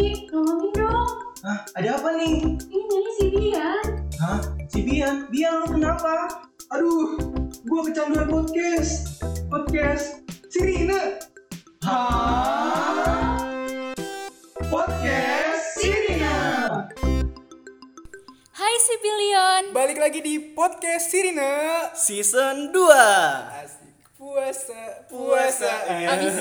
Ki, dong. Hah, ada apa nih? Ini nyanyi si Bian. Hah, si Bian? Bian lu kenapa? Aduh, gua kecanduan podcast. Podcast Sirina. Hah? Podcast Sirina. Hai si Bilion. Balik lagi di podcast Sirina. Season 2 Asik. Puasa, puasa. Iya. Abis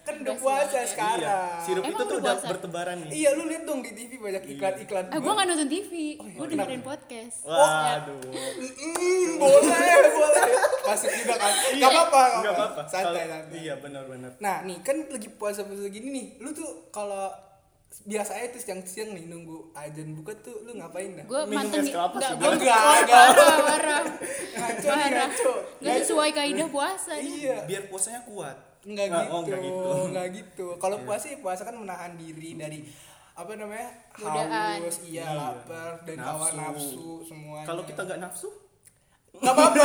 Kan udah puasa sekarang. Sirup Emang itu tuh udah puasa? bertebaran nih Iya, lu lihat dong di TV banyak iklan-iklan. Ah, gue gak nonton TV. Oh, iya. gue dengerin podcast. Waduh Mm, boleh, boleh. Masuk juga kan. Gak apa-apa, Enggak apa-apa Santai, santai. Iya benar-benar Nah nih kan lagi puasa-puasa gini nih Lu tuh kalau biasanya tuh siang-siang nih nunggu ajan buka tuh lu ngapain dah? Gue Minum mantengin. es kelapa Enggak, sih, gue Enggak, enggak. Warah, warah. Ngaco nih Warah. ngaco Gak sesuai kaidah puasa. nih. Iya Biar puasanya kuat Enggak Nggak, gitu oh, nggak gitu. Enggak gitu Kalau puasa ya puasa kan menahan diri dari apa namanya Godaan. haus iya Iya. lapar dan Nafsu. hawa nafsu semuanya Kalau kita nggak nafsu nggak apa-apa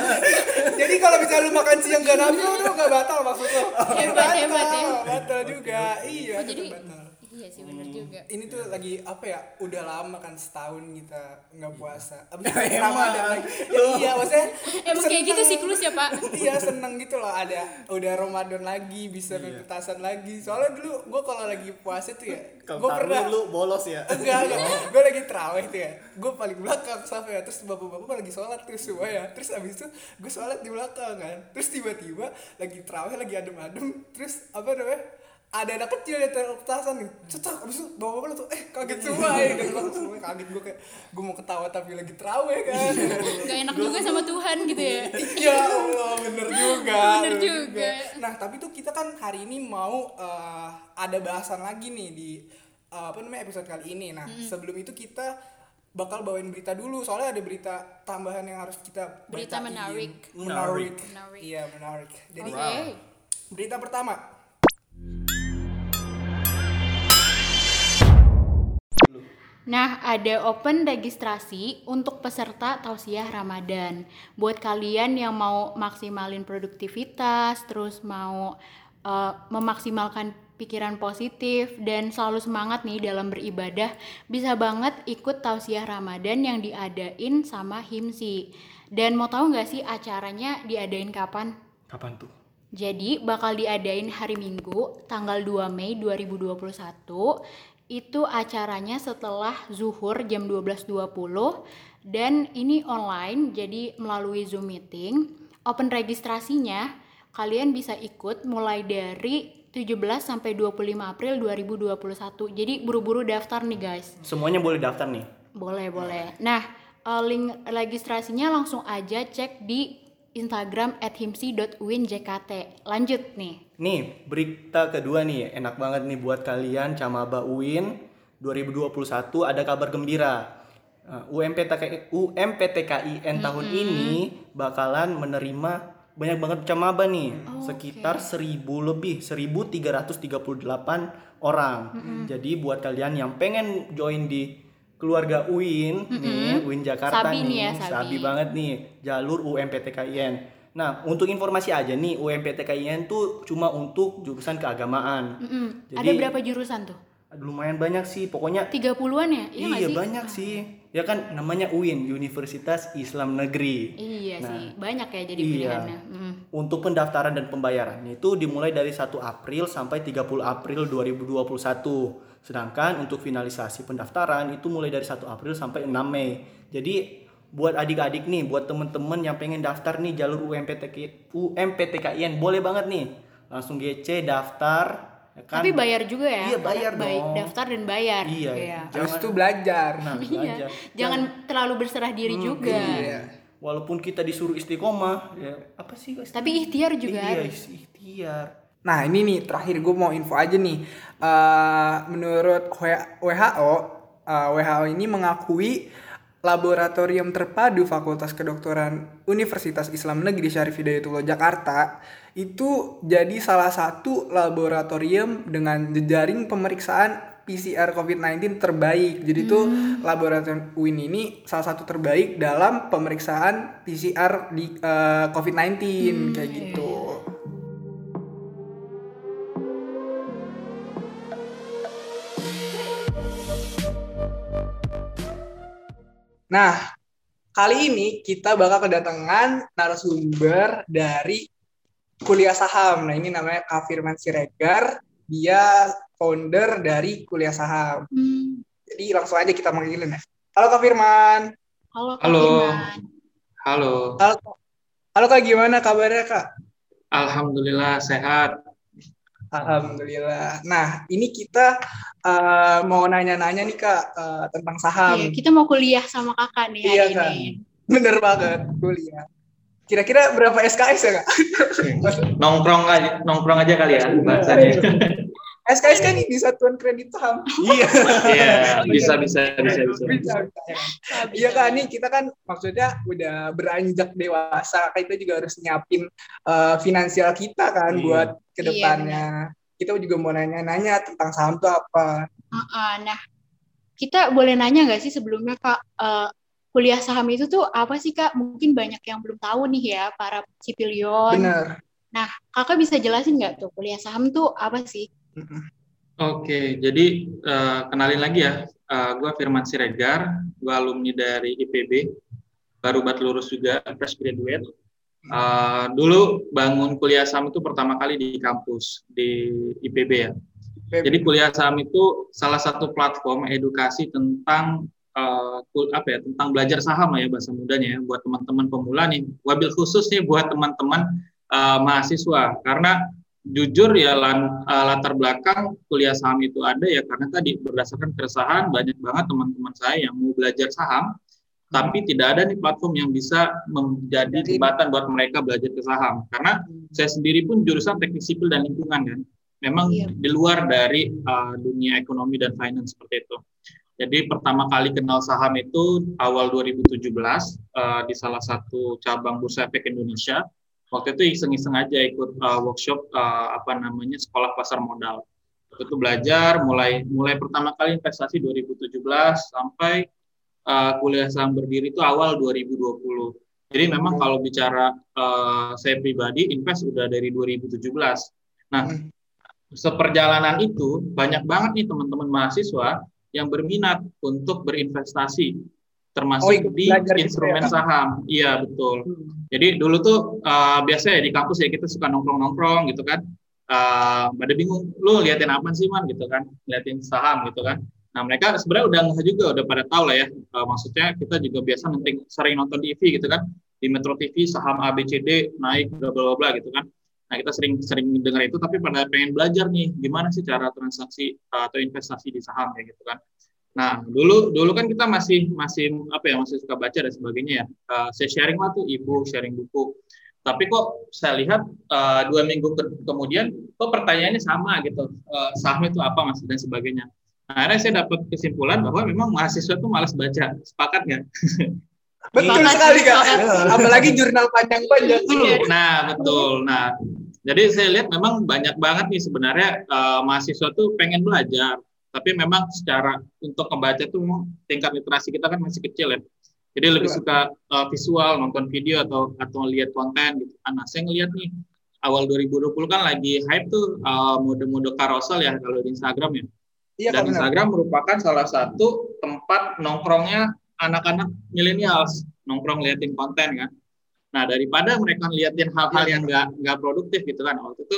jadi kalau misalnya lu makan siang gak nafsu tuh nggak batal maksud lo Hebat, hebat, ya. batal juga iya Oh, jadi batal iya sih bener juga. ini tuh lagi apa ya udah lama kan setahun kita nggak puasa. Abis Ya. Ramadan lagi. Ya, iya maksudnya Emang kayak gitu siklus ya pak? iya seneng gitu loh. Ada udah Ramadan lagi bisa Iya. petasan lagi. Soalnya dulu gue kalau lagi puasa tuh ya gue pernah lu bolos ya. Enggak enggak. Gue lagi terawih tuh ya. Gue paling belakang sampai ya terus bapak-bapak lagi sholat tuh semua ya. Terus abis itu gue sholat di belakang kan. Terus tiba-tiba lagi terawih lagi adem-adem. Terus apa namanya ada anak kecil yang taruh petasan nih cetak abis itu bapak-bapak tuh eh kaget semua ya dan semua kaget gue kayak gue mau ketawa tapi lagi terawih kan Gak enak juga sama Tuhan gitu ya. ya Allah bener juga Bener juga. nah tapi tuh kita kan hari ini mau eh, ada bahasan lagi nih di eh, apa namanya episode kali ini nah sebelum itu kita bakal bawain berita dulu soalnya ada berita tambahan yang harus kita Berita beritain. menarik. menarik Menarik. iya menarik jadi Oke. berita pertama Nah, ada open registrasi untuk peserta tausiah Ramadan. Buat kalian yang mau maksimalin produktivitas, terus mau eh, memaksimalkan pikiran positif dan selalu semangat nih dalam beribadah, bisa banget ikut tausiah Ramadan yang diadain sama Himsi. Dan mau tahu nggak sih acaranya diadain kapan? Kapan tuh? Jadi bakal diadain hari Minggu tanggal 2 Mei 2021. Itu acaranya setelah zuhur jam 12.20 dan ini online jadi melalui Zoom meeting. Open registrasinya kalian bisa ikut mulai dari 17 sampai 25 April 2021. Jadi buru-buru daftar nih guys. Semuanya boleh daftar nih Boleh, boleh. Nah, eh, link registrasinya langsung aja cek di Instagram @himsi.uinjkt. Lanjut nih. Nih, berita kedua nih, enak banget nih buat kalian Camaba UIN 2021 ada kabar gembira. Uh, UMPTKI, UMPTKIN tahun ini bakalan menerima banyak banget camaba nih, sekitar 1000 lebih, 1338 orang. Jadi buat kalian yang pengen join di keluarga UIN nih, UIN Jakarta Sabi nih ya, sabi. banget nih jalur UMPTKIN. Nah, untuk informasi aja nih, UMPTKIN tuh cuma untuk jurusan keagamaan. Mm-mm. Jadi- Ada berapa jurusan tuh? Lumayan banyak sih, pokoknya 30-an ya? Iya, iya sih? banyak sih. Ya kan namanya UIN, Universitas Islam Negeri. Iya Nah, sih, banyak ya jadi iya. pilihannya. Mm. Untuk pendaftaran dan pembayaran itu dimulai dari 1 April sampai 30 April 2021. Sedangkan untuk finalisasi pendaftaran itu mulai dari 1 April sampai 6 Mei. Jadi buat adik-adik nih, buat temen-temen yang pengen daftar nih jalur UMPTK, UMPTKIN boleh banget nih. Langsung GC daftar ya kan? Tapi bayar juga ya? Iya, bayar Bay- dong. Daftar dan bayar. Iya. terus Jangan- tuh belajar Nah, Iya. belajar. Jangan terlalu berserah diri juga. iya Walaupun kita disuruh istiqomah, ya apa sih guys? Tapi ikhtiar juga Iya, ikhtiar. Nah ini nih terakhir gue mau info aja nih. Eh, menurut WHO, eh, WHO ini mengakui laboratorium terpadu Fakultas Kedokteran Universitas Islam Negeri Syarif Hidayatullah Jakarta itu jadi salah satu laboratorium dengan jejaring pemeriksaan PCR COVID-19 terbaik. Jadi itu laboratorium UIN ini salah satu terbaik dalam pemeriksaan PCR di eh, COVID-19 kayak gitu. Nah, kali ini kita bakal kedatangan narasumber dari kuliah saham. Nah, ini namanya Kak Firman Siregar. Dia founder dari kuliah saham. Hmm. Jadi langsung aja kita manggilin ya. Halo Kak Firman. Halo, Kak Halo. Firman. Halo, Halo, Halo Kak, gimana kabarnya Kak? Alhamdulillah sehat. Alhamdulillah. Nah, ini kita eh, mau nanya-nanya nih Kak eh, tentang saham. Iya, kita mau kuliah sama kakak nih hari Iya, Kak. ini. Bener banget, kuliah. Kira-kira berapa SKS ya Kak? Nongkrong aja, nongkrong aja kali ya bahasanya. SKS kan ini satuan kredit saham. Iya. Iya, bisa bisa bisa bisa. Bisa, bisa, ya. Iya Kak, nih kita kan maksudnya udah beranjak dewasa, kita juga harus nyiapin eh, finansial kita kan Iya. buat ke depannya. kita juga mau nanya-nanya tentang saham tuh apa. Heeh, nah, kita boleh nanya nggak sih sebelumnya kak eh, kuliah saham itu tuh apa sih kak? Mungkin banyak yang belum tahu nih ya para sipilion. Bener. Kakak bisa jelasin nggak tuh kuliah saham tuh apa sih? Oke, jadi eh, kenalin lagi ya. Eh, gue Firman Siregar, gue alumni dari IPB, baru bat lulus juga, fresh graduate. Eh, dulu bangun kuliah saham itu pertama kali di kampus di IPB ya. Jadi kuliah saham itu salah satu platform edukasi tentang kul- apa ya tentang belajar saham lah ya bahasa mudanya ya buat teman-teman pemula nih. Wabil khusus nih buat teman-teman eh, mahasiswa karena jujur ya lan- eh, latar belakang kuliah saham itu ada ya karena tadi berdasarkan keresahan banyak banget teman-teman saya yang mau belajar saham tapi tidak ada nih platform yang bisa menjadi Jadi- jembatan buat mereka belajar ke saham karena saya sendiri pun jurusan teknik sipil dan lingkungan kan memang Iya. di luar dari uh, dunia ekonomi dan finance seperti itu. Jadi pertama kali kenal saham itu awal 2017 uh, di salah satu cabang Bursa Efek Indonesia. Waktu itu iseng-iseng aja ikut uh, workshop uh, apa namanya sekolah pasar modal. Waktu itu belajar mulai mulai pertama kali investasi 2017 sampai uh, kuliah saham berdiri itu awal 2020. Jadi memang kalau bicara uh, saya pribadi invest udah dari 2017. Nah, Hmm. seperjalanan itu banyak banget nih teman-teman mahasiswa yang berminat untuk berinvestasi termasuk Oh, di gitu instrumen ya? saham. Iya, betul. Hmm. Jadi dulu tuh uh, biasa ya di kampus ya kita suka nongkrong-nongkrong gitu kan. Uh, pada bingung, lu liatin apa sih man gitu kan? Liatin saham gitu kan. Nah mereka sebenarnya udah nggak juga, udah pada tahu lah ya. Uh, maksudnya kita juga biasa nonton, sering nonton TV gitu kan. Di Metro TV saham ABCD naik bla bla bla gitu kan. Nah kita sering sering dengar itu, tapi pada pengen belajar nih gimana sih cara transaksi uh, atau investasi di saham kayak gitu kan. Nah, dulu dulu kan kita masih masih apa ya masih suka baca dan sebagainya ya. Uh, saya sharing lah tuh ibu sharing buku. Tapi kok saya lihat uh, dua minggu ke- kemudian kok pertanyaannya sama gitu. Uh, saham itu apa mas dan sebagainya. Nah, akhirnya saya dapat kesimpulan bahwa memang mahasiswa tuh malas baca. Sepakat nggak? Betul sekali kak. Apalagi jurnal panjang-panjang. Nah, betul. Nah, jadi saya lihat memang banyak banget nih sebenarnya uh, mahasiswa tuh pengen belajar, tapi memang secara untuk membaca memang tingkat literasi kita kan masih kecil ya. Jadi lebih Betul. suka uh, visual, nonton video atau atau lihat konten gitu. kan. Nah, saya ngelihat nih awal 2020 kan lagi hype tuh uh, mode-mode carousel ya kalau di Instagram ya. Iya Dan benar. Instagram merupakan salah satu tempat nongkrongnya anak-anak milenials, nongkrong liatin konten kan. Nah daripada mereka liatin hal-hal Iya. yang nggak nggak produktif gitu kan, waktu itu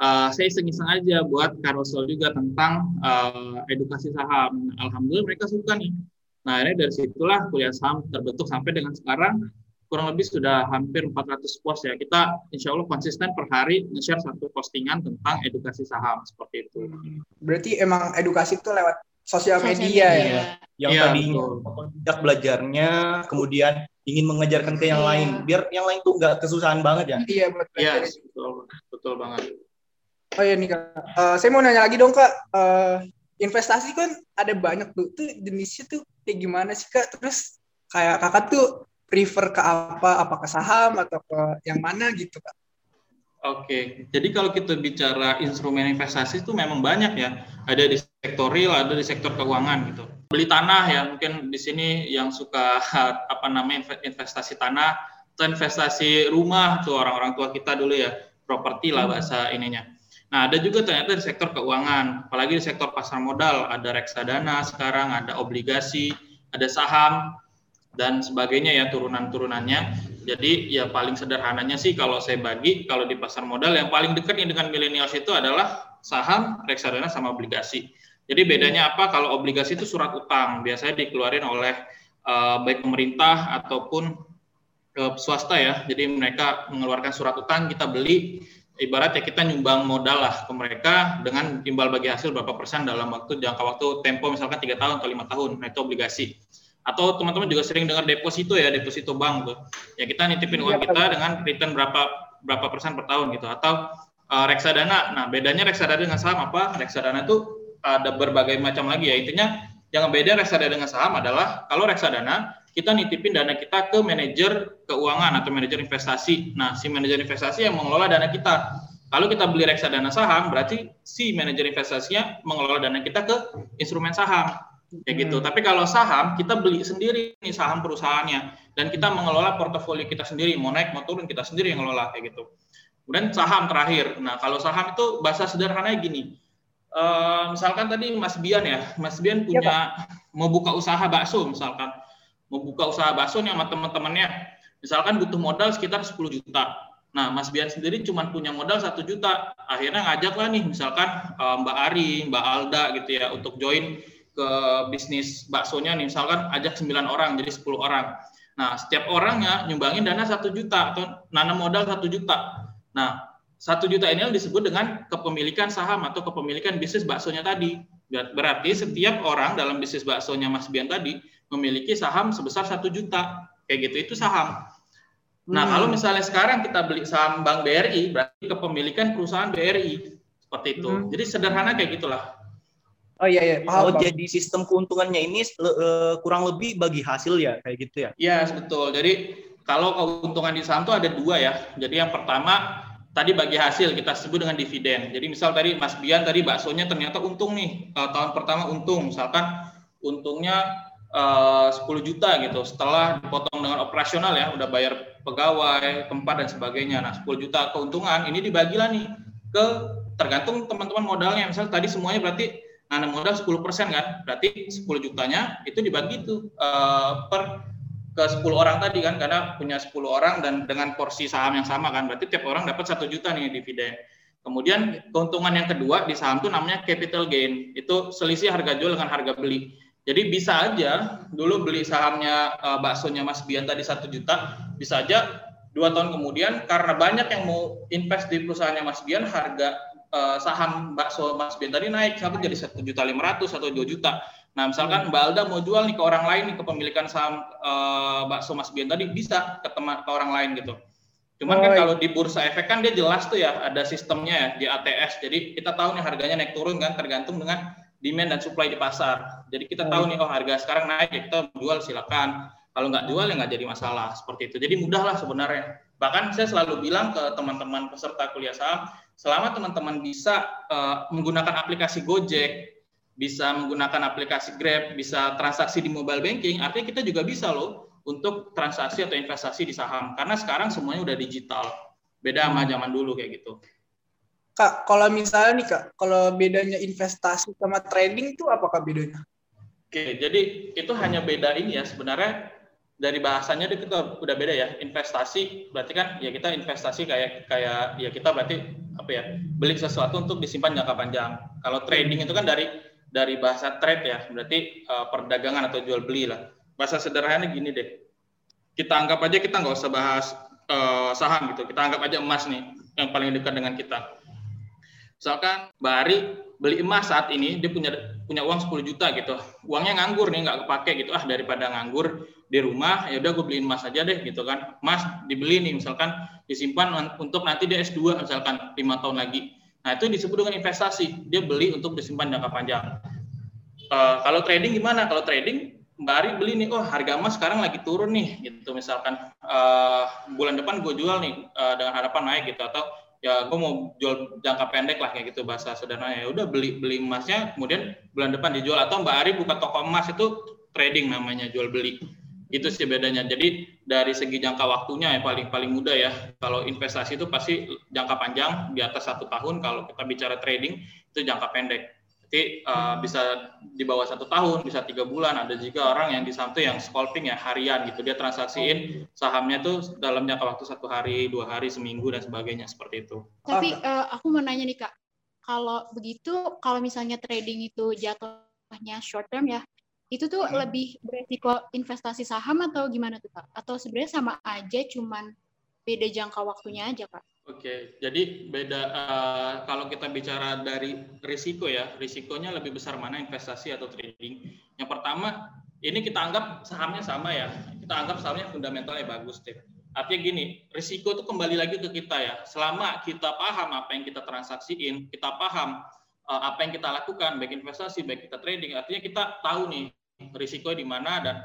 uh, saya iseng-iseng aja buat carousel juga tentang uh, edukasi saham. Alhamdulillah mereka suka nih. Nah ini dari situlah kuliah saham terbentuk sampai dengan sekarang kurang lebih sudah hampir 400 post ya. Kita insya Allah konsisten per hari nge-share satu postingan tentang edukasi saham seperti itu. Berarti emang edukasi itu lewat sosial Sosial media ya. media. yang Iya, tadinya tidak belajarnya kemudian ingin mengejarkan ke yang Iya. lain biar yang lain tuh nggak kesusahan banget ya Iya betul. Iya, betul, betul banget. Oh iya nih kak. Eh, saya mau nanya lagi dong kak. Eh, investasi kan ada banyak tuh. Tuh jenisnya tuh kayak gimana sih kak? Terus kayak kakak tuh prefer ke apa? Apa ke saham atau ke yang mana gitu kak? Oke, jadi kalau kita bicara instrumen investasi itu memang banyak ya. Ada di sektor real, ada di sektor keuangan gitu. Beli tanah ya, mungkin di sini yang suka apa namanya inve- investasi tanah atau investasi rumah tuh orang-orang tua kita dulu ya, properti lah bahasa ininya. Nah, ada juga ternyata di sektor keuangan, apalagi di sektor pasar modal, ada reksadana sekarang, ada obligasi, ada saham. dan sebagainya ya turunan-turunannya. Jadi ya paling sederhananya sih kalau saya bagi kalau di pasar modal yang paling dekat dengan milenials itu adalah saham, reksadana sama obligasi. Jadi bedanya apa? Kalau obligasi itu surat utang, biasanya dikeluarin oleh uh, baik pemerintah ataupun uh, swasta ya. Jadi mereka mengeluarkan surat utang, kita beli ibarat ya kita nyumbang modal lah ke mereka dengan timbal bagi hasil berapa persen dalam waktu jangka waktu tempo misalkan tiga tahun atau lima tahun. Nah itu obligasi. Atau teman-teman juga sering dengar deposito ya deposito bank tuh. Ya kita nitipin uang iya, kita dengan return berapa berapa persen per tahun gitu. Atau uh, reksadana. Nah bedanya reksadana dengan saham apa? Reksadana itu ada berbagai macam lagi ya. Intinya yang beda reksadana dengan saham adalah kalau reksadana kita nitipin dana kita ke manajer keuangan atau manajer investasi. Nah, si manajer investasi yang mengelola dana kita. Kalau kita beli reksadana saham, berarti si manajer investasinya mengelola dana kita ke instrumen saham. Kayak gitu. Hmm. Tapi kalau saham, kita beli sendiri nih saham perusahaannya. Dan kita mengelola portofolio kita sendiri. Mau naik, mau turun, kita sendiri yang mengelola. Kayak gitu. Kemudian saham terakhir. Nah, kalau saham itu bahasa sederhananya gini. Uh, misalkan tadi Mas Bian ya, Mas Bian iya, punya ya, mau buka usaha bakso misalkan mau buka usaha bakso nih sama teman-temannya, misalkan butuh modal sekitar 10 juta. Nah, Mas Bian sendiri cuma punya modal satu juta. Akhirnya ngajak lah nih, misalkan eh, Mbak Ari, Mbak Alda gitu ya, untuk join ke bisnis baksonya nih. Misalkan ajak 9 orang, jadi 10 orang. Nah, setiap orangnya nyumbangin dana satu juta atau nanam modal satu juta. Nah, satu juta ini disebut dengan kepemilikan saham atau kepemilikan bisnis baksonya tadi. Berarti setiap orang dalam bisnis baksonya Mas Bian tadi memiliki saham sebesar satu juta kayak gitu itu saham. Nah hmm. kalau misalnya sekarang kita beli saham Bank BRI berarti kepemilikan perusahaan BRI seperti itu. Hmm. Jadi sederhana kayak gitulah. Oh iya iya. Paham, oh paham. jadi sistem keuntungannya ini uh, kurang lebih bagi hasil ya kayak gitu ya? Iya yes, betul. Jadi kalau keuntungan di saham itu ada dua ya. Jadi yang pertama tadi bagi hasil kita sebut dengan dividen. Jadi misal tadi Mas Bian tadi baksonya ternyata untung nih uh, tahun pertama untung. Misalkan untungnya Eh, uh, 10 juta gitu. Setelah dipotong dengan operasional ya udah bayar pegawai tempat dan sebagainya. Nah 10 juta keuntungan ini dibagilah nih ke tergantung teman-teman modalnya. Misal tadi semuanya berarti nanam modal 10% kan? Berarti 10 jutanya itu dibagi tuh uh, per ke 10 orang tadi kan karena punya 10 orang dan dengan porsi saham yang sama kan berarti tiap orang dapat satu juta nih dividen kemudian keuntungan yang kedua di saham tuh namanya capital gain itu selisih harga jual dengan harga beli jadi bisa aja dulu beli sahamnya uh, baksonya Mas Bian tadi satu juta, bisa aja dua tahun kemudian karena banyak yang mau invest di perusahaannya Mas Bian, harga uh, saham bakso Mas Bian tadi naik sampai jadi satu juta lima ratus atau dua juta. Nah misalkan Mbak Alda mau jual nih ke orang lain nih kepemilikan saham uh, bakso Mas Bian tadi bisa ke teman ke orang lain gitu. Cuman kan kalau di bursa efek kan dia jelas tuh ya ada sistemnya ya di ATS. Jadi kita tahu nih harganya naik turun kan tergantung dengan demand dan supply di pasar. Jadi kita tahu nih, oh harga sekarang naik, ya kita jual silakan. Kalau nggak jual ya nggak jadi masalah seperti itu. Jadi mudah lah sebenarnya. Bahkan saya selalu bilang ke teman-teman peserta kuliah saham, selama teman-teman bisa uh, menggunakan aplikasi Gojek, bisa menggunakan aplikasi Grab, bisa transaksi di mobile banking, artinya kita juga bisa loh untuk transaksi atau investasi di saham. Karena sekarang semuanya udah digital. Beda sama zaman dulu kayak gitu. Kak, kalau misalnya nih Kak, kalau bedanya investasi sama trading itu apakah bedanya? Oke, jadi itu hanya beda ini ya sebenarnya dari bahasanya itu kita udah beda ya. Investasi berarti kan ya kita investasi kayak kayak ya kita berarti apa ya beli sesuatu untuk disimpan jangka panjang. Kalau trading itu kan dari dari bahasa trade ya, berarti uh, perdagangan atau jual beli lah. Bahasa sederhana gini deh. Kita anggap aja kita nggak usah bahas uh, saham gitu. Kita anggap aja emas nih yang paling dekat dengan kita Misalkan Mbak beli emas saat ini, dia punya punya uang 10 juta gitu. Uangnya nganggur nih, nggak kepake gitu. Ah daripada nganggur di rumah, ya udah gue beliin emas aja deh gitu kan. Emas dibeli nih misalkan disimpan untuk nanti dia S2 misalkan lima tahun lagi. Nah itu disebut dengan investasi. Dia beli untuk disimpan jangka panjang. Uh, kalau trading gimana? Kalau trading Mbak Ari beli nih, oh harga emas sekarang lagi turun nih, gitu misalkan uh, bulan depan gue jual nih uh, dengan harapan naik gitu atau ya gue mau jual jangka pendek lah kayak gitu bahasa sederhana ya udah beli beli emasnya kemudian bulan depan dijual atau Mbak Ari buka toko emas itu trading namanya jual beli itu sih bedanya jadi dari segi jangka waktunya yang paling paling mudah ya kalau investasi itu pasti jangka panjang di atas satu tahun kalau kita bicara trading itu jangka pendek Jadi uh, bisa di bawah satu tahun, bisa tiga bulan. Ada juga orang yang di tuh yang scalping ya harian gitu. Dia transaksiin sahamnya tuh dalam jangka waktu satu hari, dua hari, seminggu dan sebagainya seperti itu. Tapi uh, aku mau nanya nih kak, kalau begitu, kalau misalnya trading itu jatuhnya short term ya, itu tuh hmm. lebih beresiko investasi saham atau gimana tuh kak? Atau sebenarnya sama aja, cuman beda jangka waktunya aja kak? Oke, jadi beda uh, kalau kita bicara dari risiko ya, risikonya lebih besar mana investasi atau trading. Yang pertama, ini kita anggap sahamnya sama ya, kita anggap sahamnya fundamentalnya bagus, Steve. Artinya gini, risiko itu kembali lagi ke kita ya. Selama kita paham apa yang kita transaksiin, kita paham uh, apa yang kita lakukan, baik investasi, baik kita trading, artinya kita tahu nih risiko di mana dan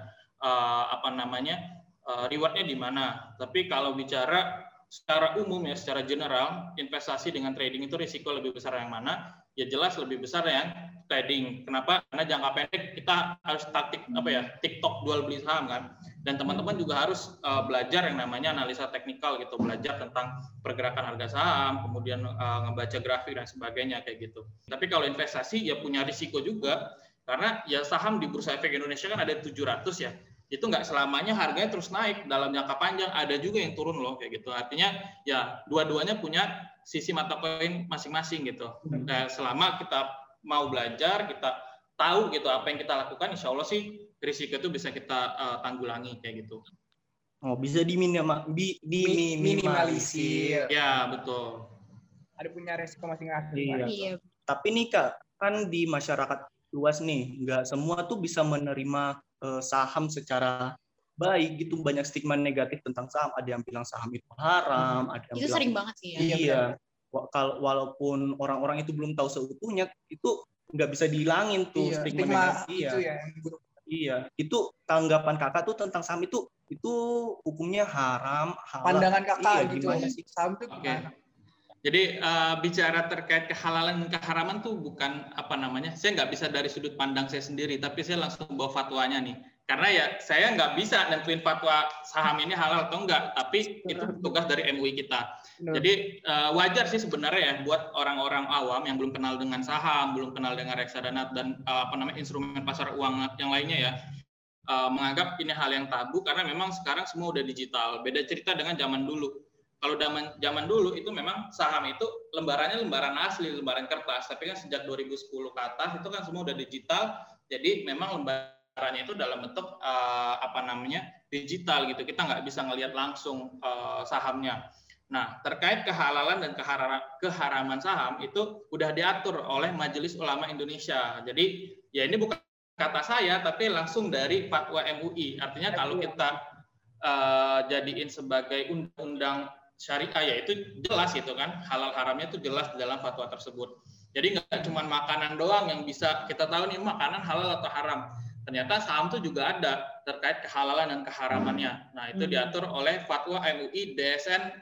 uh, apa namanya uh, rewardnya di mana. Tapi kalau bicara secara umum ya, secara general, investasi dengan trading itu risiko lebih besar yang mana? Ya jelas lebih besar yang trading. Kenapa? Karena jangka pendek kita harus taktik apa ya, TikTok jual beli saham kan. Dan teman-teman juga harus uh, belajar yang namanya analisa teknikal gitu, belajar tentang pergerakan harga saham, kemudian uh, ngebaca grafik dan sebagainya kayak gitu. Tapi kalau investasi ya punya risiko juga karena ya saham di Bursa Efek Indonesia kan ada 700 ya. Itu nggak selamanya harganya terus naik dalam jangka panjang. Ada juga yang turun loh kayak gitu. Artinya ya dua-duanya punya sisi mata koin masing-masing gitu. Nah, selama kita mau belajar kita tahu gitu apa yang kita lakukan insya Allah sih risiko itu bisa kita uh, tanggulangi kayak gitu. Oh bisa diminim di diminimalisir. Ya betul. Ada punya resiko masing-masing. Iya. iya. tapi nih kak kan di masyarakat luas nih. Nggak semua tuh bisa menerima uh, saham secara baik gitu. Banyak stigma negatif tentang saham. Ada yang bilang saham itu haram hmm. ada yang itu bilang, sering banget sih ya. Iya. Kalau walaupun orang-orang itu belum tahu seutuhnya itu nggak bisa dihilangin tuh iya, stigma, stigma negatif. iya. itu ya iya. Itu tanggapan kakak tuh tentang saham itu itu hukumnya haram halal. pandangan kakak iya, gitu sih? Saham itu okay. Jadi uh, bicara terkait kehalalan dan keharaman tuh bukan apa namanya, saya nggak bisa dari sudut pandang saya sendiri, tapi saya langsung bawa fatwanya nih. Karena ya saya nggak bisa nentuin fatwa saham ini halal atau enggak, tapi itu tugas dari MUI kita. Jadi uh, wajar sih sebenarnya ya buat orang-orang awam yang belum kenal dengan saham, belum kenal dengan reksadana dan uh, apa namanya instrumen pasar uang yang lainnya ya, uh, menganggap ini hal yang tabu karena memang sekarang semua udah digital. Beda cerita dengan zaman dulu kalau zaman zaman dulu itu memang saham itu lembarannya lembaran asli, lembaran kertas. Tapi kan sejak 2010 ke atas itu kan semua udah digital. Jadi memang lembarannya itu dalam bentuk uh, apa namanya digital gitu. Kita nggak bisa ngelihat langsung uh, sahamnya. Nah, terkait kehalalan dan keharaman saham itu udah diatur oleh Majelis Ulama Indonesia. Jadi ya ini bukan kata saya, tapi langsung dari fatwa MUI. Artinya kalau kita uh, jadiin sebagai undang-undang syariah ya itu jelas itu kan halal haramnya itu jelas di dalam fatwa tersebut. Jadi nggak cuma makanan doang yang bisa kita tahu nih makanan halal atau haram. Ternyata saham itu juga ada terkait kehalalan dan keharamannya. Nah itu hmm. diatur oleh fatwa MUI DSN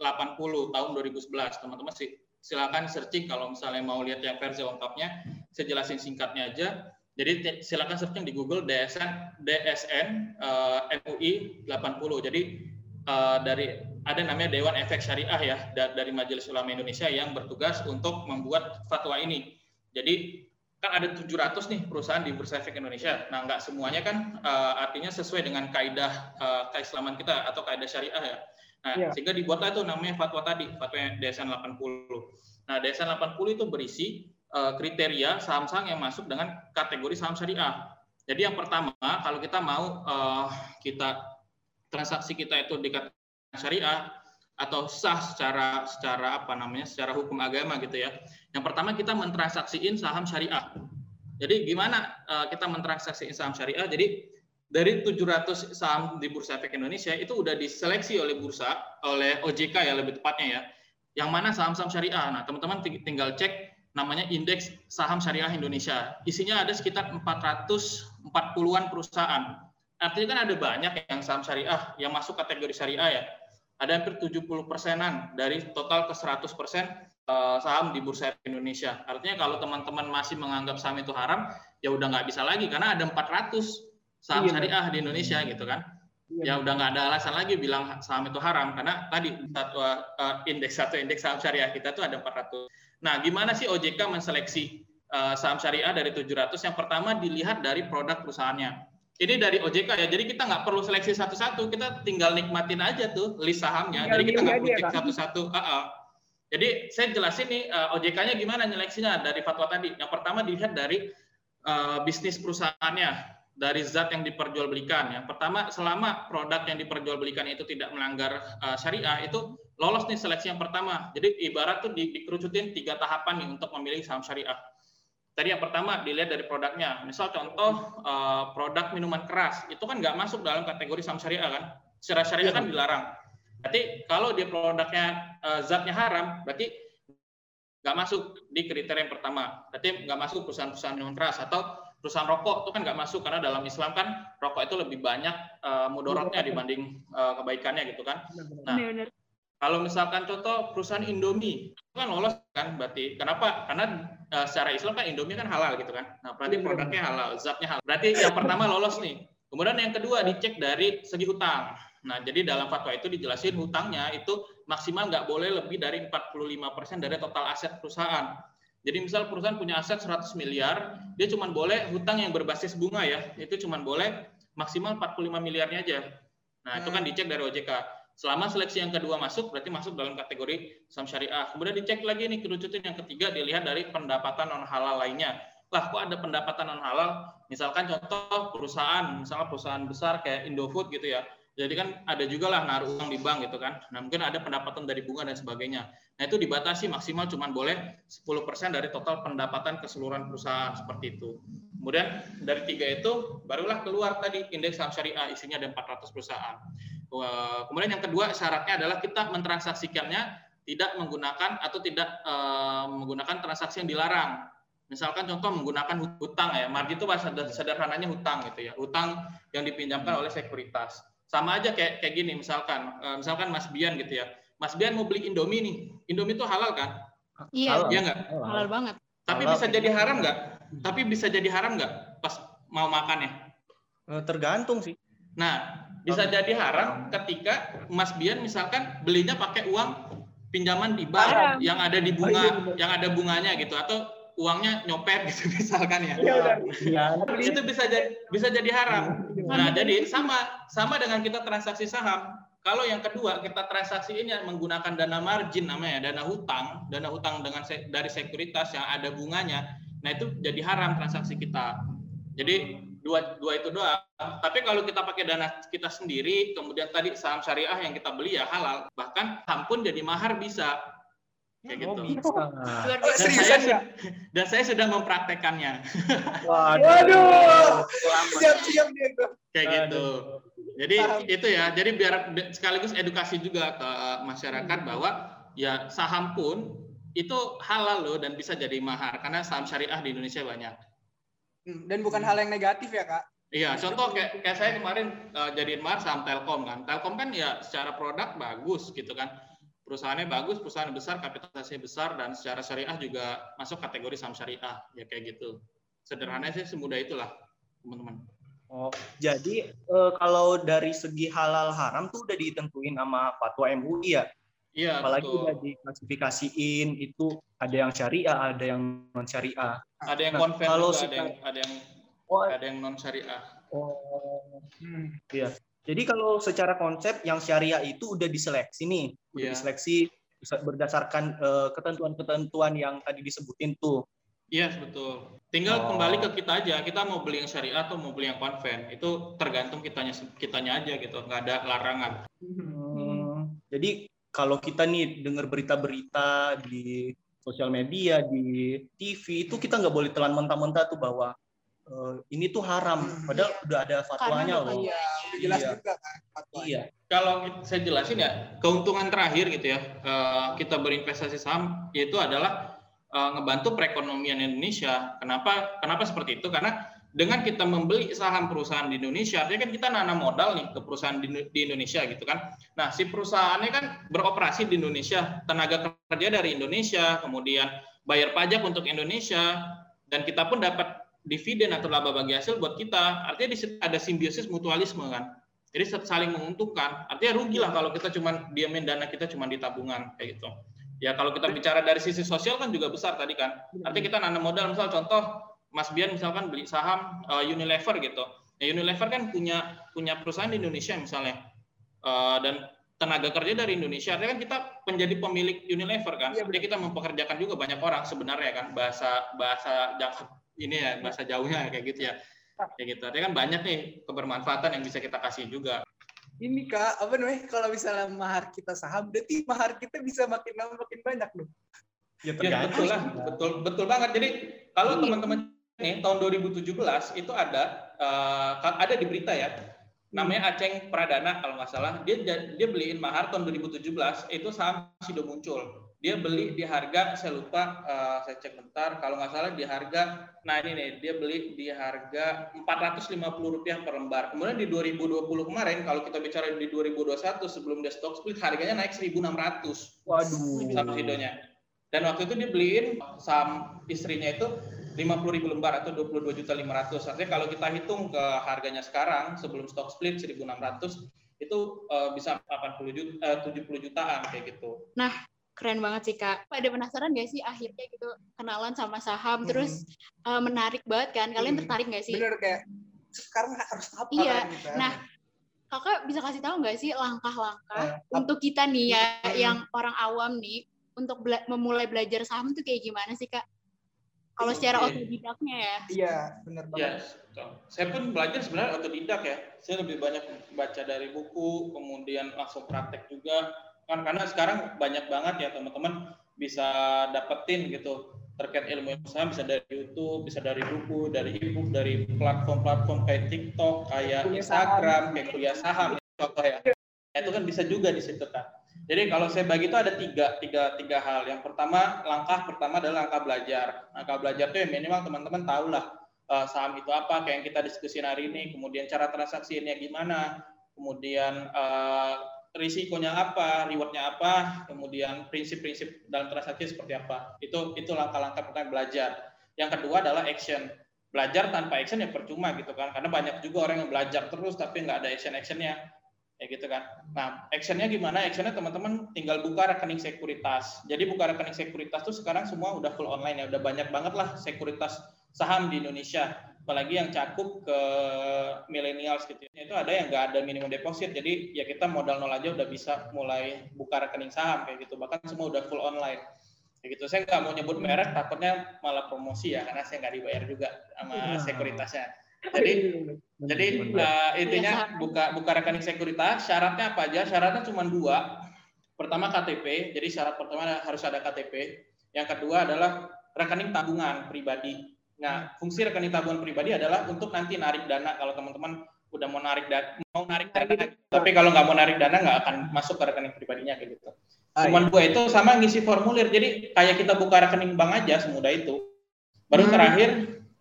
80 tahun 2011. Teman-teman sih silakan searching kalau misalnya mau lihat yang versi lengkapnya. Saya jelasin singkatnya aja. Jadi silakan searching di Google DSN DSN uh, MUI 80. Jadi uh, dari ada namanya Dewan Efek Syariah ya dari Majelis Ulama Indonesia yang bertugas untuk membuat fatwa ini. Jadi kan ada 700 nih perusahaan di Bursa Efek Indonesia. Nah, nggak semuanya kan uh, artinya sesuai dengan kaidah uh, keislaman kita atau kaidah syariah ya. Nah, ya. sehingga dibuatlah itu namanya fatwa tadi, fatwa DSN 80. Nah, DSN 80 itu berisi uh, kriteria saham-saham yang masuk dengan kategori saham syariah. Jadi yang pertama, kalau kita mau uh, kita transaksi kita itu dikatakan syariah atau sah secara secara apa namanya secara hukum agama gitu ya. Yang pertama kita mentransaksiin saham syariah. Jadi gimana uh, kita mentransaksiin saham syariah? Jadi dari 700 saham di Bursa Efek Indonesia itu udah diseleksi oleh bursa oleh OJK ya lebih tepatnya ya. Yang mana saham-saham syariah. Nah, teman-teman tinggal cek namanya indeks saham syariah Indonesia. Isinya ada sekitar 440-an perusahaan. Artinya kan ada banyak yang saham syariah yang masuk kategori syariah ya ada hampir 70 persenan dari total ke 100 persen eh, saham di Bursa Efek Indonesia. Artinya kalau teman-teman masih menganggap saham itu haram, ya udah nggak bisa lagi karena ada 400 saham iya, syariah di Indonesia gitu kan. Iya, ya udah nggak ada alasan lagi bilang saham itu haram karena tadi satu uh, indeks satu indeks saham syariah kita tuh ada 400. Nah, gimana sih OJK menseleksi uh, saham syariah dari 700 yang pertama dilihat dari produk perusahaannya. Ini dari OJK ya, jadi kita nggak perlu seleksi satu-satu, kita tinggal nikmatin aja tuh list sahamnya. Tinggal jadi kita nggak kucek satu-satu. Uh -uh. Jadi saya jelasin nih uh, OJK-nya gimana nyeleksinya dari fatwa tadi. Yang pertama dilihat dari uh, bisnis perusahaannya, dari zat yang diperjualbelikan. Yang pertama, selama produk yang diperjualbelikan itu tidak melanggar uh, syariah, itu lolos nih seleksi yang pertama. Jadi ibarat tuh di, dikerucutin tiga tahapan nih untuk memilih saham syariah. Tadi yang pertama dilihat dari produknya. Misal contoh uh, produk minuman keras, itu kan nggak masuk dalam kategori saham syariah kan? Secara syariah kan dilarang. Berarti kalau dia produknya uh, zatnya haram, berarti nggak masuk di kriteria yang pertama. Berarti nggak masuk perusahaan-perusahaan minuman keras atau perusahaan rokok itu kan nggak masuk karena dalam Islam kan rokok itu lebih banyak uh, mudorotnya dibanding uh, kebaikannya gitu kan. Nah, kalau misalkan contoh perusahaan Indomie itu kan lolos kan berarti kenapa? Karena uh, secara Islam kan Indomie kan halal gitu kan. Nah berarti iya. produknya halal, zatnya halal. Berarti yang pertama lolos nih. Kemudian yang kedua dicek dari segi hutang. Nah jadi dalam fatwa itu dijelasin hutangnya itu maksimal nggak boleh lebih dari 45% dari total aset perusahaan. Jadi misal perusahaan punya aset 100 miliar, dia cuma boleh hutang yang berbasis bunga ya, itu cuma boleh maksimal 45 miliarnya aja. Nah, itu kan hmm. dicek dari OJK. Selama seleksi yang kedua masuk, berarti masuk dalam kategori saham syariah. Kemudian dicek lagi nih kerucutan yang ketiga, dilihat dari pendapatan non halal lainnya. Lah, kok ada pendapatan non halal? Misalkan contoh perusahaan, misalnya perusahaan besar kayak Indofood gitu ya, jadi kan ada juga lah naruh uang di bank gitu kan. Nah mungkin ada pendapatan dari bunga dan sebagainya. Nah itu dibatasi maksimal cuma boleh 10% dari total pendapatan keseluruhan perusahaan seperti itu. Kemudian dari tiga itu barulah keluar tadi indeks saham syariah isinya ada 400 perusahaan. Kemudian yang kedua syaratnya adalah kita mentransaksikannya tidak menggunakan atau tidak uh, menggunakan transaksi yang dilarang. Misalkan contoh menggunakan hutang ya, margin itu bahasa sederhananya hutang gitu ya, hutang yang dipinjamkan oleh sekuritas sama aja kayak kayak gini misalkan uh, misalkan Mas Bian gitu ya. Mas Bian mau beli Indomie nih. Indomie itu halal kan? Iya. Iya enggak? Halal. halal banget. Tapi halal. bisa jadi haram nggak? Tapi bisa jadi haram nggak pas mau makannya? Eh, tergantung sih. Nah, bisa jadi haram ketika Mas Bian misalkan belinya pakai uang pinjaman di bank yang ada di bunga, oh, iya, yang ada bunganya gitu atau uangnya nyopet gitu misalkan ya. Iya, ya. Itu bisa jadi bisa jadi haram. Nah, jadi sama sama dengan kita transaksi saham. Kalau yang kedua kita transaksi ini menggunakan dana margin namanya, dana hutang, dana hutang dengan se dari sekuritas yang ada bunganya. Nah, itu jadi haram transaksi kita. Jadi dua dua itu doang. Tapi kalau kita pakai dana kita sendiri, kemudian tadi saham syariah yang kita beli ya halal, bahkan saham pun jadi mahar bisa kayak oh, gitu. Bisa. Dan saya, ya? dan saya sudah mempraktekannya. Waduh. Siap-siap dia Kayak gitu. Jadi saham. itu ya. Jadi biar sekaligus edukasi juga ke masyarakat hmm. bahwa ya saham pun itu halal loh dan bisa jadi mahar karena saham syariah di Indonesia banyak. Hmm, dan bukan hmm. hal yang negatif ya kak? Iya, contoh kayak, kayak saya kemarin uh, jadiin saham Telkom kan. Telkom kan ya secara produk bagus gitu kan perusahaannya bagus, perusahaan besar, kapitalisasinya besar, dan secara syariah juga masuk kategori saham syariah, ya kayak gitu. Sederhananya sih semudah itulah, teman-teman. Oh, jadi e, kalau dari segi halal haram tuh udah ditentuin sama fatwa MUI ya? Iya, Apalagi betul. udah diklasifikasiin itu ada yang syariah, ada yang non syariah. Ada yang nah, konven kalau juga, ada yang ada yang oh, ada yang non syariah. Oh, hmm, iya. Jadi kalau secara konsep yang syariah itu udah diseleksi nih, udah yeah. diseleksi berdasarkan ketentuan ketentuan-ketentuan yang tadi disebutin tuh. Iya yes, betul. Tinggal oh. kembali ke kita aja. Kita mau beli yang syariah atau mau beli yang konven itu tergantung kitanya kitanya aja gitu. Nggak ada larangan. Hmm. Jadi kalau kita nih dengar berita-berita di sosial media, di TV itu kita nggak boleh telan mentah-mentah tuh bahwa uh, ini tuh haram hmm. padahal udah ada fatwanya loh iya, jelas iya. juga kan fatwanya. iya kalau saya jelasin ya keuntungan terakhir gitu ya uh, kita berinvestasi saham yaitu adalah uh, ngebantu perekonomian Indonesia kenapa kenapa seperti itu karena dengan kita membeli saham perusahaan di Indonesia, artinya kan kita nanam modal nih ke perusahaan di, Indonesia gitu kan. Nah, si perusahaannya kan beroperasi di Indonesia, tenaga kerja dari Indonesia, kemudian bayar pajak untuk Indonesia, dan kita pun dapat dividen atau laba bagi hasil buat kita. Artinya di ada simbiosis mutualisme kan. Jadi saling menguntungkan. Artinya rugi lah kalau kita cuma diamin dana kita cuma di tabungan kayak gitu. Ya kalau kita bicara dari sisi sosial kan juga besar tadi kan. Artinya kita nanam modal misal contoh Mas Bian misalkan beli saham uh, Unilever gitu. Ya Unilever kan punya punya perusahaan di Indonesia misalnya. Uh, dan tenaga kerja dari Indonesia. Artinya kan kita menjadi pemilik Unilever kan. Ya, Jadi kita mempekerjakan juga banyak orang sebenarnya kan bahasa bahasa ini ya bahasa jauhnya kayak gitu ya. Kayak gitu. Artinya kan banyak nih kebermanfaatan yang bisa kita kasih juga ini kak apa namanya kalau misalnya mahar kita saham berarti mahar kita bisa makin lama makin banyak dong ya, ya betul lah betul betul banget jadi kalau iya. teman-teman ini tahun 2017 itu ada uh, ada di berita ya. Namanya Aceng Pradana kalau nggak salah. Dia dia beliin mahar tahun 2017 itu saham sudah muncul. Dia beli di harga saya lupa uh, saya cek bentar. Kalau nggak salah di harga nah ini nih dia beli di harga 450 rupiah per lembar. Kemudian di 2020 kemarin kalau kita bicara di 2021 sebelum dia stock split harganya naik 1600 waduh. Saham Sidonya. Dan waktu itu dia beliin saham istrinya itu 50 ribu lembar atau 22 juta 500 artinya kalau kita hitung ke harganya sekarang sebelum stock split 1600 itu uh, bisa 80 juta, uh, 70 jutaan kayak gitu. Nah, keren banget sih kak. Pada penasaran gak sih akhirnya gitu kenalan sama saham hmm. terus uh, menarik banget kan? Kalian hmm. tertarik gak sih? Bener kayak sekarang harus apa? Iya. Gitu. Nah kakak bisa kasih tahu nggak sih langkah-langkah uh, untuk kita nih ya hmm. yang orang awam nih untuk bela memulai belajar saham tuh kayak gimana sih kak? Kalau secara okay. otodidaknya ya? Iya benar banget. Ya, saya pun belajar sebenarnya otodidak ya. Saya lebih banyak baca dari buku, kemudian langsung praktek juga kan karena sekarang banyak banget ya teman-teman bisa dapetin gitu terkait ilmu usaha bisa dari YouTube, bisa dari buku, dari ebook, dari platform-platform kayak TikTok, kayak kuliah Instagram, saham. kayak kuliah saham contoh ya. Itu kan bisa juga di situ kan. Jadi kalau saya bagi itu ada tiga, tiga, tiga hal. Yang pertama, langkah pertama adalah langkah belajar. Langkah belajar itu ya minimal teman-teman tahu lah uh, saham itu apa, kayak yang kita diskusi hari ini, kemudian cara transaksinya gimana, kemudian uh, risikonya apa, rewardnya apa, kemudian prinsip-prinsip dalam transaksi seperti apa. Itu itu langkah-langkah pertama belajar. Yang kedua adalah action. Belajar tanpa action ya percuma gitu kan, karena banyak juga orang yang belajar terus tapi nggak ada action-actionnya, ya gitu kan. Nah, actionnya gimana? Actionnya teman-teman tinggal buka rekening sekuritas. Jadi buka rekening sekuritas tuh sekarang semua udah full online ya, udah banyak banget lah sekuritas saham di Indonesia apalagi yang cakup ke millennials gitu ya. itu ada yang nggak ada minimum deposit jadi ya kita modal nol aja udah bisa mulai buka rekening saham kayak gitu bahkan semua udah full online kayak gitu saya nggak mau nyebut merek takutnya malah promosi ya karena saya nggak dibayar juga sama iya. sekuritasnya jadi jadi uh, intinya buka buka rekening sekuritas syaratnya apa aja? Syaratnya cuma dua. Pertama KTP jadi syarat pertama harus ada KTP yang kedua adalah rekening tabungan pribadi. Nah, fungsi rekening tabungan pribadi adalah untuk nanti narik dana kalau teman-teman udah mau narik dana, mau narik dana, tapi kalau nggak mau narik dana nggak akan masuk ke rekening pribadinya kayak gitu. Ah, Cuman iya. dua itu sama ngisi formulir, jadi kayak kita buka rekening bank aja semudah itu. Baru hmm. terakhir,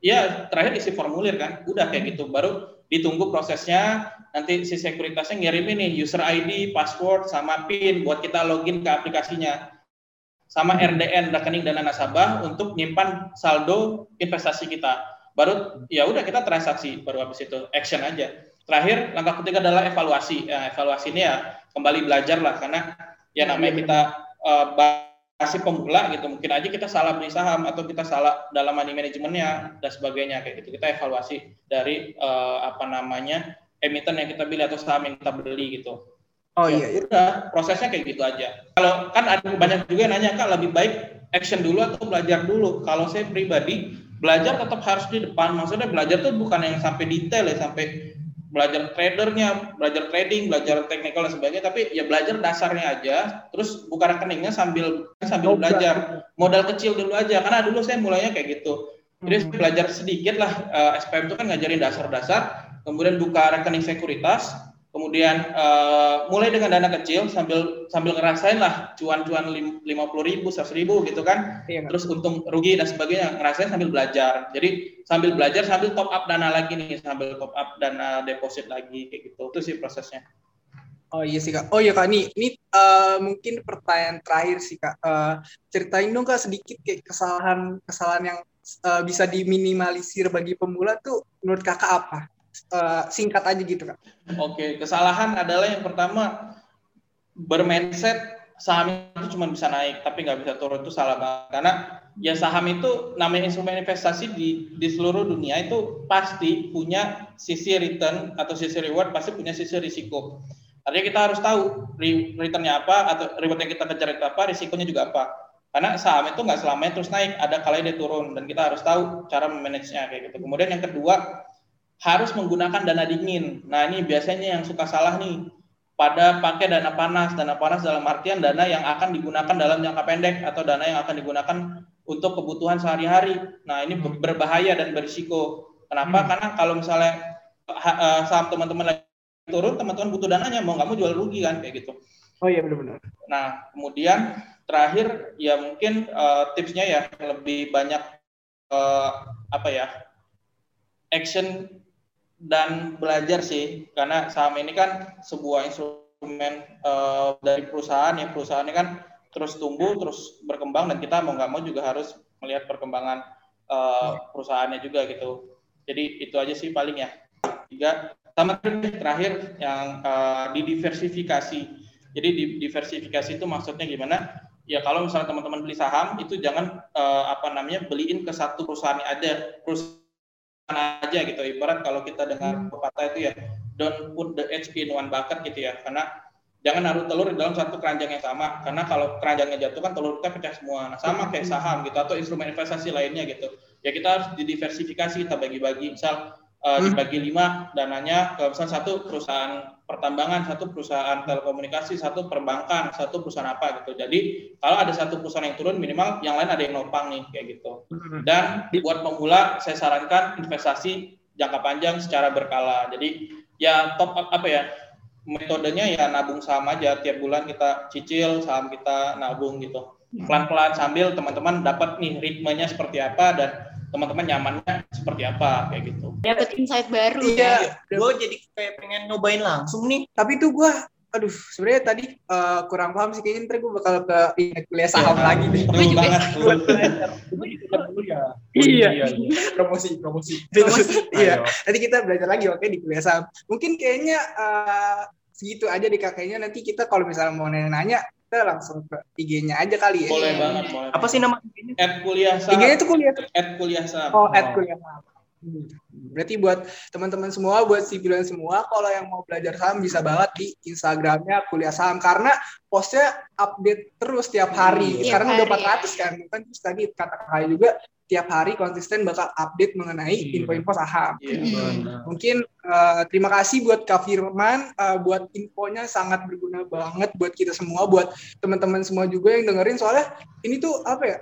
ya terakhir isi formulir kan, udah kayak gitu. Baru ditunggu prosesnya, nanti si sekuritasnya ngirim ini user ID, password, sama PIN buat kita login ke aplikasinya sama RDN rekening dana nasabah untuk nyimpan saldo investasi kita. Baru ya udah kita transaksi baru habis itu action aja. Terakhir langkah ketiga adalah evaluasi. Ya, evaluasi ini ya kembali belajar lah karena ya namanya kita uh, masih pemula gitu mungkin aja kita salah beli saham atau kita salah dalam money manajemennya dan sebagainya kayak gitu kita evaluasi dari uh, apa namanya emiten yang kita beli atau saham yang kita beli gitu Oh ya, iya, udah prosesnya kayak gitu aja. Kalau kan ada banyak juga yang nanya kak lebih baik action dulu atau belajar dulu. Kalau saya pribadi belajar tetap harus di depan. Maksudnya belajar tuh bukan yang sampai detail ya sampai belajar tradernya, belajar trading, belajar teknikal dan sebagainya, tapi ya belajar dasarnya aja, terus buka rekeningnya sambil sambil belajar modal kecil dulu aja, karena dulu saya mulainya kayak gitu. Jadi hmm. belajar sedikit lah, uh, eh, SPM itu kan ngajarin dasar-dasar, kemudian buka rekening sekuritas, kemudian uh, mulai dengan dana kecil sambil sambil ngerasain lah cuan-cuan lima puluh ribu seratus ribu gitu kan iya, terus untung rugi dan sebagainya ngerasain sambil belajar jadi sambil belajar sambil top up dana lagi nih sambil top up dana deposit lagi kayak gitu itu sih prosesnya Oh iya sih kak. Oh iya kak, nih ini uh, mungkin pertanyaan terakhir sih kak. Uh, ceritain dong kak sedikit kayak kesalahan kesalahan yang uh, bisa diminimalisir bagi pemula tuh menurut kakak apa? Uh, singkat aja gitu kak. Oke, kesalahan adalah yang pertama bermindset saham itu cuma bisa naik tapi nggak bisa turun itu salah banget. Karena ya saham itu namanya instrumen investasi di di seluruh dunia itu pasti punya sisi return atau sisi reward pasti punya sisi risiko. Artinya kita harus tahu returnnya apa atau reward yang kita kejar itu apa risikonya juga apa. Karena saham itu nggak selamanya terus naik ada kalanya dia turun dan kita harus tahu cara memanagenya kayak gitu. Kemudian yang kedua harus menggunakan dana dingin nah ini biasanya yang suka salah nih pada pakai dana panas. Dana panas dalam artian dana yang akan digunakan dalam jangka pendek atau dana yang akan digunakan untuk kebutuhan sehari-hari. Nah, ini berbahaya dan berisiko. Kenapa? Hmm. Karena kalau misalnya uh, saham teman-teman lagi turun, teman-teman butuh dananya, mau nggak mau jual rugi kan kayak gitu. Oh iya benar-benar. Nah, kemudian terakhir ya mungkin uh, tipsnya ya lebih banyak uh, apa ya action dan belajar sih. Karena saham ini kan sebuah instrumen uh, dari perusahaan ya. Perusahaan ini kan terus tumbuh terus berkembang dan kita mau nggak mau juga harus melihat perkembangan uh, perusahaannya juga gitu. Jadi itu aja sih paling ya. Tiga sama terakhir yang uh, didiversifikasi. Jadi diversifikasi itu maksudnya gimana? Ya kalau misalnya teman-teman beli saham itu jangan uh, apa namanya beliin ke satu perusahaan ada perusahaan aja gitu. Ibarat kalau kita dengar hmm. pepatah itu ya don't put the egg in one bucket gitu ya. Karena jangan naruh telur di dalam satu keranjang yang sama. Karena kalau keranjangnya jatuh kan telur kita pecah semua. Nah sama kayak hmm. saham gitu atau instrumen investasi lainnya gitu. Ya kita harus didiversifikasi kita bagi-bagi. Misal uh, dibagi lima dananya ke misal satu perusahaan pertambangan, satu perusahaan telekomunikasi, satu perbankan, satu perusahaan apa gitu. Jadi kalau ada satu perusahaan yang turun minimal yang lain ada yang nopang nih kayak gitu. Hmm. Dan buat pemula saya sarankan investasi jangka panjang secara berkala. Jadi ya top apa ya metodenya ya nabung saham aja tiap bulan kita cicil saham kita nabung gitu. Hmm. Pelan-pelan sambil teman-teman dapat nih ritmenya seperti apa dan teman-teman nyamannya seperti apa kayak gitu. Dapat insight baru. Iya, ya. gue jadi kayak pengen nyobain langsung nih. Tapi tuh gue aduh sebenarnya tadi uh, kurang paham sih kayaknya ntar gue bakal ke kuliah saham ya, lagi deh. Gue banget. ya. Iya. iya. Promosi, promosi. Iya. Nanti kita belajar lagi oke di kuliah saham. Mungkin kayaknya uh, segitu aja di kakeknya nanti kita kalau misalnya mau nanya-nanya kita langsung ke IG-nya aja kali ya. Boleh banget, boleh. Apa sih nama IG-nya? At kuliah saham. IG-nya itu kuliah. At kuliah saham. Oh, at kuliah saham. Hmm. Berarti buat teman-teman semua, buat sipilan semua, kalau yang mau belajar saham bisa banget di Instagramnya kuliah saham karena postnya update terus tiap hari. Hmm, karena hari. udah 400 kan, kan terus tadi kata kakak juga tiap hari konsisten bakal update mengenai iya. info-info saham. Yeah, hmm. Mungkin uh, terima kasih buat Kak Firman, uh, buat infonya sangat berguna banget buat kita semua, buat teman-teman semua juga yang dengerin soalnya ini tuh apa ya?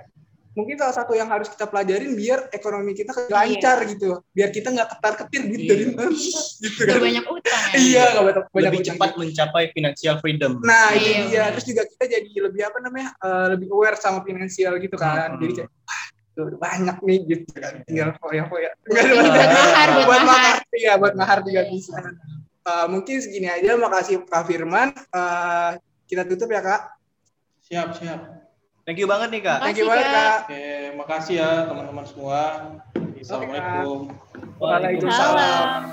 Mungkin salah satu yang harus kita pelajarin biar ekonomi kita lancar yeah. gitu, biar kita nggak ketar ketir gitu yeah. dari mana, gitu kan. banyak utang. Ya. iya, nggak banyak, banyak lebih cepat gitu. mencapai financial freedom. Nah, yeah, itu dia. Terus juga kita jadi lebih apa namanya? Uh, lebih aware sama finansial gitu kan. Hmm. Jadi kayak tuh banyak nih gitu kan. Tinggal foya foya buat mahar buat mahar. iya buat mahar juga bisa. Uh, mungkin segini aja. Makasih Kak Firman. Uh, kita tutup ya Kak. Siap siap. Thank you banget nih Kak. Thank you banget Kak. Oke makasih ya teman-teman semua. Assalamualaikum. Waalaikumsalam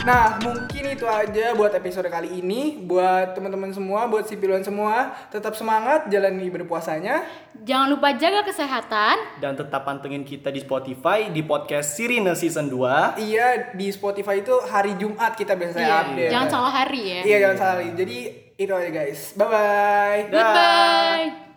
Nah, mungkin itu aja buat episode kali ini. Buat teman-teman semua, buat sipiluan semua, tetap semangat jalani berpuasanya. Jangan lupa jaga kesehatan dan tetap pantengin kita di Spotify di podcast Sirine season 2. Iya, di Spotify itu hari Jumat kita biasanya iya. update. Jangan salah hari ya. Iya, jangan salah hari. Jadi itu aja guys. Bye bye. Goodbye.